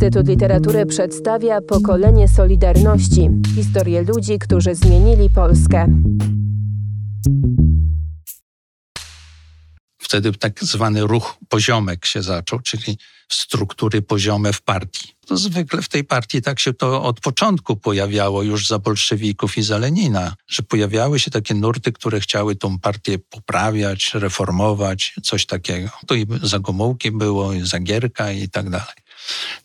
Instytut Literatury przedstawia pokolenie Solidarności historię ludzi, którzy zmienili Polskę. Wtedy tak zwany ruch poziomek się zaczął, czyli struktury poziome w partii. To zwykle w tej partii tak się to od początku pojawiało już za bolszewików i za Lenina, że pojawiały się takie nurty, które chciały tą partię poprawiać, reformować, coś takiego. To i za Gomułki było, i za Gierka i tak dalej.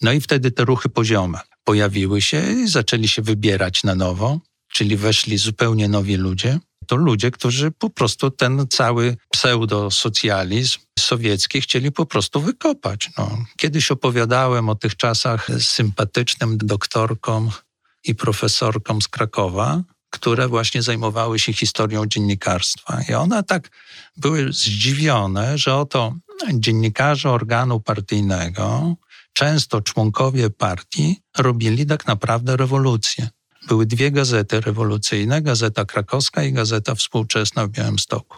No i wtedy te ruchy poziome pojawiły się i zaczęli się wybierać na nowo, czyli weszli zupełnie nowi ludzie to ludzie, którzy po prostu ten cały pseudosocjalizm sowiecki chcieli po prostu wykopać. No. Kiedyś opowiadałem o tych czasach z sympatycznym doktorkom i profesorkom z Krakowa, które właśnie zajmowały się historią dziennikarstwa. I one tak były zdziwione, że oto dziennikarze organu partyjnego, często członkowie partii, robili tak naprawdę rewolucję były dwie gazety rewolucyjne, Gazeta Krakowska i Gazeta Współczesna w Białymstoku.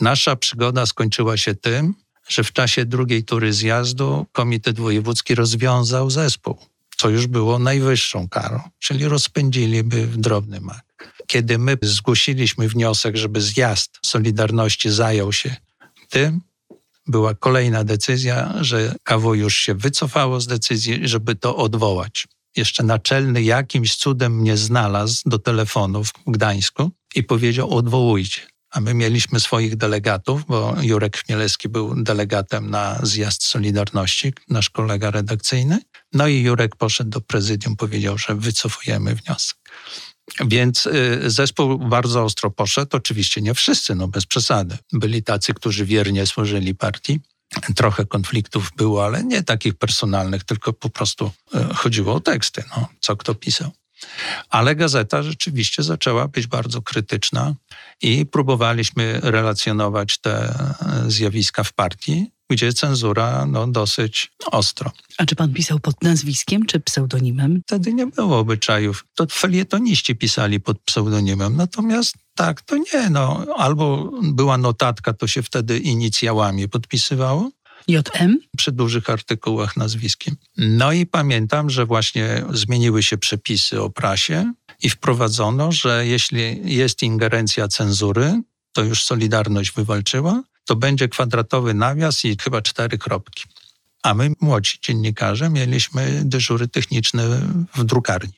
Nasza przygoda skończyła się tym, że w czasie drugiej tury zjazdu Komitet Wojewódzki rozwiązał zespół, co już było najwyższą karą, czyli rozpędziliby w drobny mak. Kiedy my zgłosiliśmy wniosek, żeby zjazd Solidarności zajął się tym, była kolejna decyzja, że KW już się wycofało z decyzji, żeby to odwołać jeszcze naczelny jakimś cudem mnie znalazł do telefonu w Gdańsku i powiedział odwołujcie. A my mieliśmy swoich delegatów, bo Jurek Chmielewski był delegatem na zjazd Solidarności, nasz kolega redakcyjny. No i Jurek poszedł do prezydium, powiedział, że wycofujemy wniosek. Więc y, zespół bardzo ostro poszedł. Oczywiście nie wszyscy, no bez przesady. Byli tacy, którzy wiernie służyli partii. Trochę konfliktów było, ale nie takich personalnych, tylko po prostu e, chodziło o teksty, no, co kto pisał. Ale gazeta rzeczywiście zaczęła być bardzo krytyczna i próbowaliśmy relacjonować te e, zjawiska w partii, gdzie cenzura no, dosyć ostro. A czy pan pisał pod nazwiskiem czy pseudonimem? Wtedy nie było obyczajów. To felietoniści pisali pod pseudonimem, natomiast tak, to nie. No. Albo była notatka, to się wtedy inicjałami podpisywało, JM? Przy dużych artykułach nazwiskiem. No i pamiętam, że właśnie zmieniły się przepisy o prasie i wprowadzono, że jeśli jest ingerencja cenzury, to już Solidarność wywalczyła, to będzie kwadratowy nawias i chyba cztery kropki. A my, młodzi dziennikarze, mieliśmy dyżury techniczne w drukarni.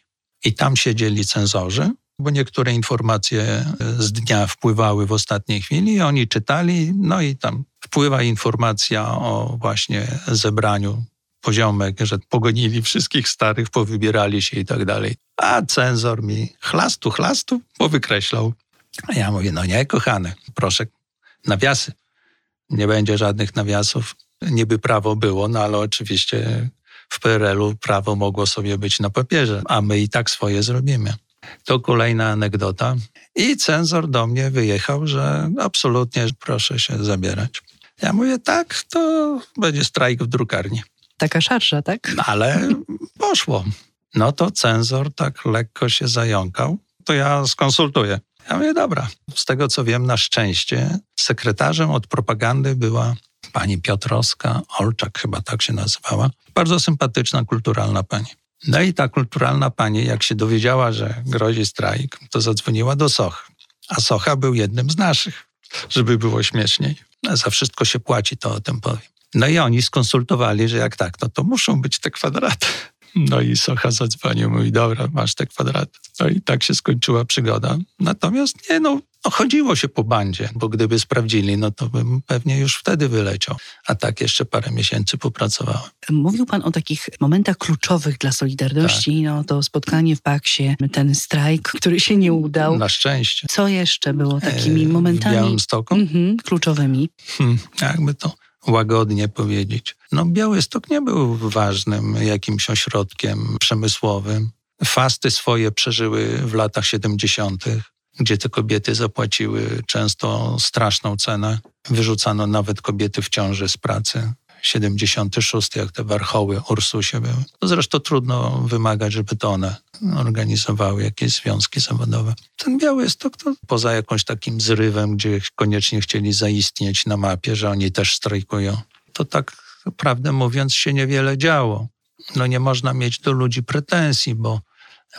I tam siedzieli cenzorzy, bo niektóre informacje z dnia wpływały w ostatniej chwili i oni czytali, no i tam wpływa informacja o właśnie zebraniu poziomek, że pogonili wszystkich starych, powybierali się i tak dalej. A cenzor mi chlastu, chlastu powykreślał. A ja mówię, no nie, kochany, proszę, nawiasy. Nie będzie żadnych nawiasów. Niby prawo było, no ale oczywiście w PRL-u prawo mogło sobie być na papierze, a my i tak swoje zrobimy. To kolejna anegdota. I cenzor do mnie wyjechał, że absolutnie proszę się zabierać. Ja mówię, tak, to będzie strajk w drukarni. Taka szarża, tak? No, ale poszło. No to cenzor tak lekko się zająkał. To ja skonsultuję. Ja mówię, dobra. Z tego co wiem, na szczęście sekretarzem od propagandy była pani Piotrowska, Olczak chyba tak się nazywała. Bardzo sympatyczna, kulturalna pani. No i ta kulturalna pani, jak się dowiedziała, że grozi strajk, to zadzwoniła do Soch. A Socha był jednym z naszych, żeby było śmieszniej. Za wszystko się płaci, to o tym powiem. No i oni skonsultowali, że jak tak, no to muszą być te kwadraty. No i Socha zadzwonił, mówi, dobra, masz te kwadraty. No i tak się skończyła przygoda. Natomiast nie, no, no chodziło się po bandzie, bo gdyby sprawdzili, no to bym pewnie już wtedy wyleciał. A tak jeszcze parę miesięcy popracowałem. Mówił pan o takich momentach kluczowych dla Solidarności. Tak. No to spotkanie w Paksie, ten strajk, który się nie udał. Na szczęście. Co jeszcze było takimi e, momentami? W Białymstoku? Mhm, kluczowymi. Hmm, jakby to łagodnie powiedzieć. No Białystok nie był ważnym jakimś ośrodkiem przemysłowym. Fasty swoje przeżyły w latach 70., gdzie te kobiety zapłaciły często straszną cenę. Wyrzucano nawet kobiety w ciąży z pracy. 76, jak te warchoły Ursusie były. No zresztą trudno wymagać, żeby to one organizowały jakieś związki zawodowe. Ten Białystok to poza jakąś takim zrywem, gdzie koniecznie chcieli zaistnieć na mapie, że oni też strajkują, to tak prawdę mówiąc się niewiele działo. no nie można mieć do ludzi pretensji, bo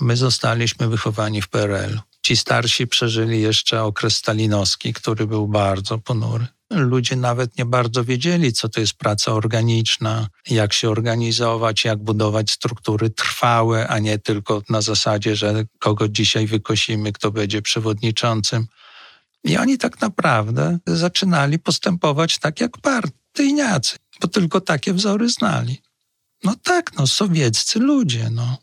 my zostaliśmy wychowani w PRL. Ci starsi przeżyli jeszcze okres stalinowski, który był bardzo ponury. Ludzie nawet nie bardzo wiedzieli, co to jest praca organiczna, jak się organizować, jak budować struktury trwałe, a nie tylko na zasadzie, że kogo dzisiaj wykosimy, kto będzie przewodniczącym. I oni tak naprawdę zaczynali postępować tak jak partyjniacy, bo tylko takie wzory znali. No tak, no sowieccy ludzie, no.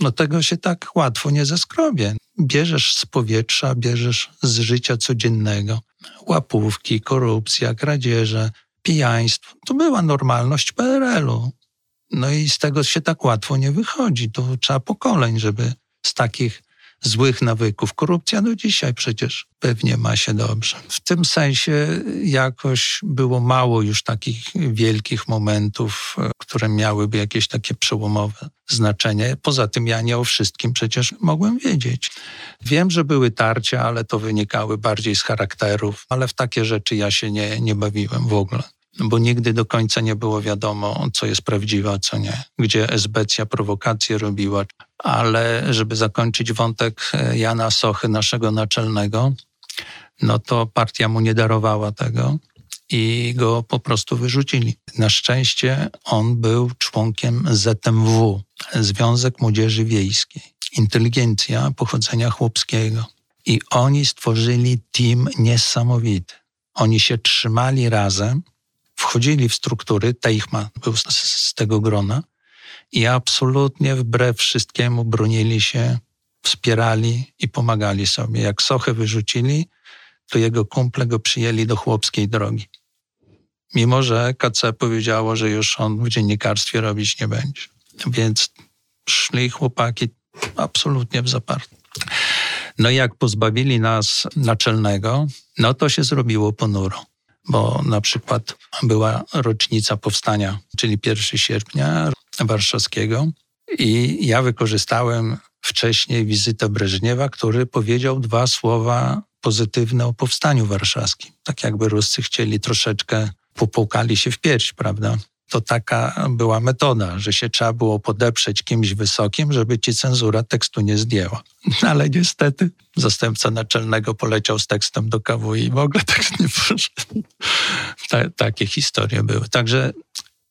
No tego się tak łatwo nie zeskrobie. Bierzesz z powietrza, bierzesz z życia codziennego. Łapówki, korupcja, kradzieże, pijaństwo. To była normalność PRL-u. No i z tego się tak łatwo nie wychodzi. To trzeba pokoleń, żeby z takich złych nawyków. Korupcja do dzisiaj przecież pewnie ma się dobrze. W tym sensie jakoś było mało już takich wielkich momentów, e, które miałyby jakieś takie przełomowe znaczenie. Poza tym ja nie o wszystkim przecież mogłem wiedzieć. Wiem, że były tarcia, ale to wynikały bardziej z charakterów, ale w takie rzeczy ja się nie, nie bawiłem w ogóle bo nigdy do końca nie było wiadomo, co jest prawdziwe, a co nie. Gdzie esbecja prowokacje robiła. Ale żeby zakończyć wątek e, Jana Sochy, naszego naczelnego, no to partia mu nie darowała tego i go po prostu wyrzucili. Na szczęście on był członkiem ZMW, Związek Młodzieży Wiejskiej. Inteligencja pochodzenia chłopskiego. I oni stworzyli team niesamowity. Oni się trzymali razem, wchodzili w struktury, Teichmann był z, z tego grona i absolutnie wbrew wszystkiemu bronili się, wspierali i pomagali sobie. Jak Sochę wyrzucili, to jego kumple go przyjęli do chłopskiej drogi. Mimo, że KC powiedziało, że już on w dziennikarstwie robić nie będzie. Więc szli chłopaki absolutnie w zaparte. No i jak pozbawili nas naczelnego, no to się zrobiło ponuro bo na przykład była rocznica powstania, czyli 1 sierpnia warszawskiego i ja wykorzystałem wcześniej wizytę Breżniewa, który powiedział dwa słowa pozytywne o powstaniu warszawskim. Tak jakby Ruscy chcieli troszeczkę popłukali się w pierś, prawda? To taka była metoda, że się trzeba było podeprzeć kimś wysokim, żeby ci cenzura tekstu nie zdjęła. Ale niestety zastępca naczelnego poleciał z tekstem do KW i w ogóle tekst nie poszedł. Ta, takie historie były. Także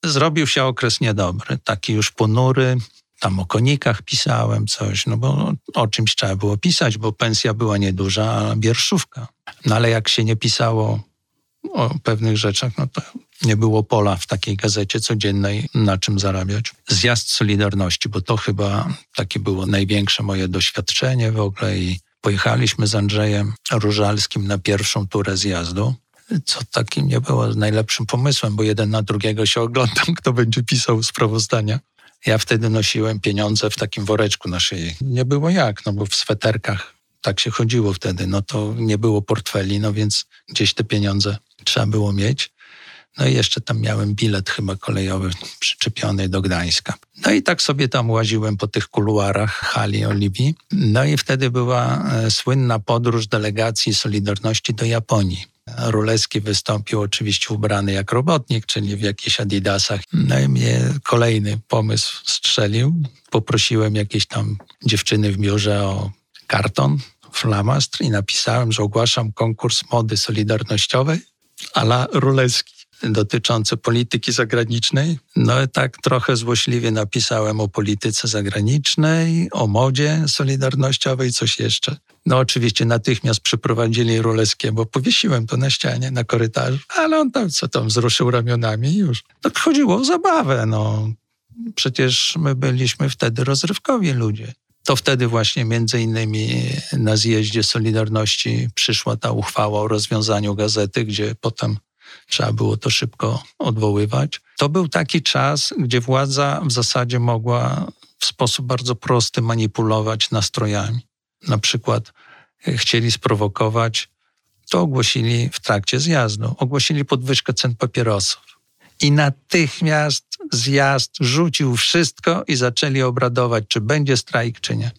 zrobił się okres niedobry, taki już ponury. Tam o konikach pisałem coś, no bo o czymś trzeba było pisać, bo pensja była nieduża, a bierszówka. No ale jak się nie pisało o pewnych rzeczach, no to nie było pola w takiej gazecie codziennej, na czym zarabiać. Zjazd Solidarności, bo to chyba takie było największe moje doświadczenie w ogóle i pojechaliśmy z Andrzejem Różalskim na pierwszą turę zjazdu co takim nie było najlepszym pomysłem, bo jeden na drugiego się oglądam, kto będzie pisał sprawozdania. Ja wtedy nosiłem pieniądze w takim woreczku na szyi. Nie było jak, no bo w sweterkach tak się chodziło wtedy, no to nie było portfeli, no więc gdzieś te pieniądze trzeba było mieć. No i jeszcze tam miałem bilet chyba kolejowy przyczepiony do Gdańska. No i tak sobie tam łaziłem po tych kuluarach hali Oliwii. No i wtedy była e, słynna podróż delegacji Solidarności do Japonii. Ruleski wystąpił oczywiście ubrany jak robotnik, czyli w jakichś adidasach. No i mnie kolejny pomysł strzelił. Poprosiłem jakieś tam dziewczyny w biurze o karton, flamastr i napisałem, że ogłaszam konkurs mody solidarnościowej ala Ruleski dotyczące polityki zagranicznej. No tak trochę złośliwie napisałem o polityce zagranicznej, o modzie solidarnościowej, coś jeszcze. No oczywiście natychmiast przyprowadzili Ruleskie, bo powiesiłem to na ścianie, na korytarzu, ale on tam co tam wzruszył ramionami i już. No chodziło o zabawę, no. Przecież my byliśmy wtedy rozrywkowi ludzie. To wtedy właśnie między innymi na zjeździe Solidarności przyszła ta uchwała o rozwiązaniu gazety, gdzie potem trzeba było to szybko odwoływać. To był taki czas, gdzie władza w zasadzie mogła w sposób bardzo prosty manipulować nastrojami. Na przykład e, chcieli sprowokować, to ogłosili w trakcie zjazdu, ogłosili podwyżkę cen papierosów. I natychmiast zjazd rzucił wszystko i zaczęli obradować, czy będzie strajk, czy nie.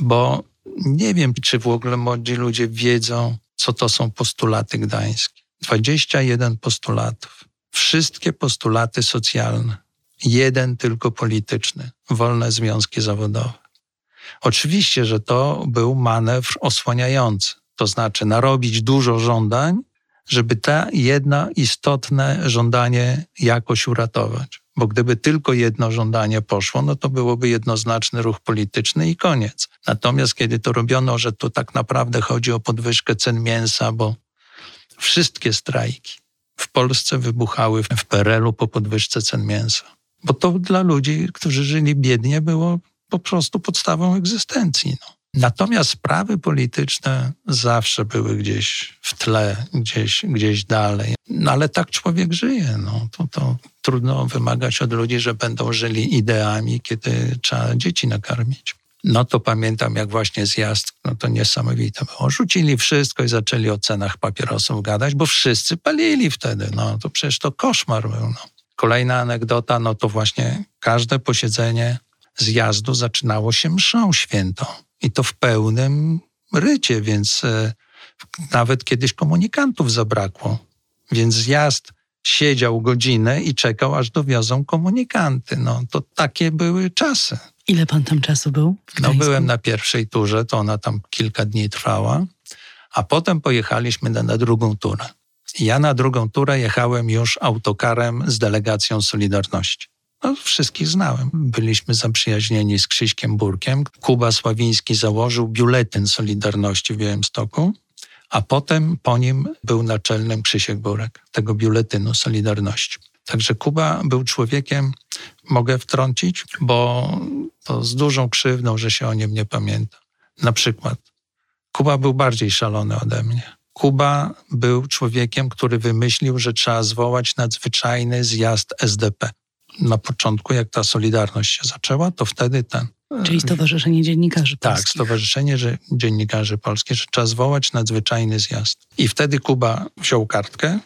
Bo nie wiem, czy w ogóle młodzi ludzie wiedzą, co to są postulaty gdańskie. 21 postulatów. Wszystkie postulaty socjalne. Jeden tylko polityczny, wolne związki zawodowe. Oczywiście, że to był manewr osłaniający, to znaczy narobić dużo żądań, żeby te jedno istotne żądanie jakoś uratować. Bo gdyby tylko jedno żądanie poszło, no to byłoby jednoznaczny ruch polityczny i koniec. Natomiast kiedy to robiono, że tu tak naprawdę chodzi o podwyżkę cen mięsa, bo wszystkie strajki w Polsce wybuchały w PRL-u po podwyżce cen mięsa. Bo to dla ludzi, którzy żyli biednie, było po prostu podstawą egzystencji. No. Natomiast sprawy polityczne zawsze były gdzieś w tle, gdzieś, gdzieś dalej. No ale tak człowiek żyje. No. To, to trudno wymagać od ludzi, że będą żyli ideami, kiedy trzeba dzieci nakarmić. No to pamiętam, jak właśnie zjazd, no to niesamowite było. Rzucili wszystko i zaczęli o cenach papierosów gadać, bo wszyscy palili wtedy. No to przecież to koszmar był. No. Kolejna anegdota, no to właśnie każde posiedzenie zjazdu zaczynało się mszą świętą. I to w pełnym rycie, więc e, nawet kiedyś komunikantów zabrakło. Więc zjazd siedział godzinę i czekał, aż dowiozą komunikanty. No to takie były czasy. Ile pan tam czasu był? No byłem na pierwszej turze, to ona tam kilka dni trwała, a potem pojechaliśmy na, na drugą turę. Ja na drugą turę jechałem już autokarem z delegacją Solidarności. No, wszystkich znałem. Byliśmy zaprzyjaźnieni z Krzyśkiem Burkiem. Kuba Sławiński założył biuletyn Solidarności w Białymstoku, a potem po nim był naczelnym Krzysiek Burek, tego biuletynu Solidarności. Także Kuba był człowiekiem, mogę wtrącić, bo to z dużą krzywdą, że się o nim nie pamięta. Na przykład, Kuba był bardziej szalony ode mnie. Kuba był człowiekiem, który wymyślił, że trzeba zwołać nadzwyczajny zjazd SDP na początku, jak ta Solidarność się zaczęła, to wtedy ten... Czyli Stowarzyszenie Dziennikarzy tak, Polskich. Tak, Stowarzyszenie Dziennikarzy Polskich, że trzeba zwołać nadzwyczajny zjazd. I wtedy Kuba wziął kartkę,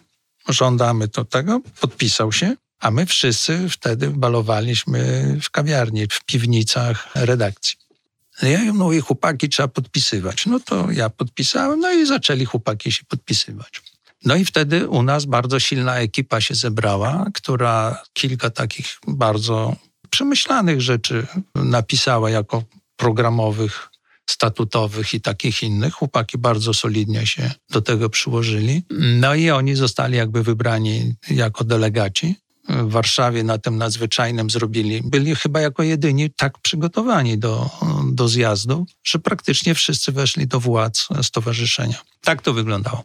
żądamy to tego, podpisał się, a my wszyscy wtedy balowaliśmy w kawiarni, w piwnicach redakcji. No ja mówię, chłopaki trzeba podpisywać. No to ja podpisałem, no i zaczęli chłopaki się podpisywać. No i wtedy u nas bardzo silna ekipa się zebrała, która kilka takich bardzo przemyślanych rzeczy napisała jako programowych, statutowych i takich innych. Chłopaki bardzo solidnie się do tego przyłożyli. No i oni zostali jakby wybrani jako delegaci. W Warszawie na tym nadzwyczajnym zrobili, byli chyba jako jedyni tak przygotowani do, do zjazdu, że praktycznie wszyscy weszli do władz stowarzyszenia. Tak to wyglądało.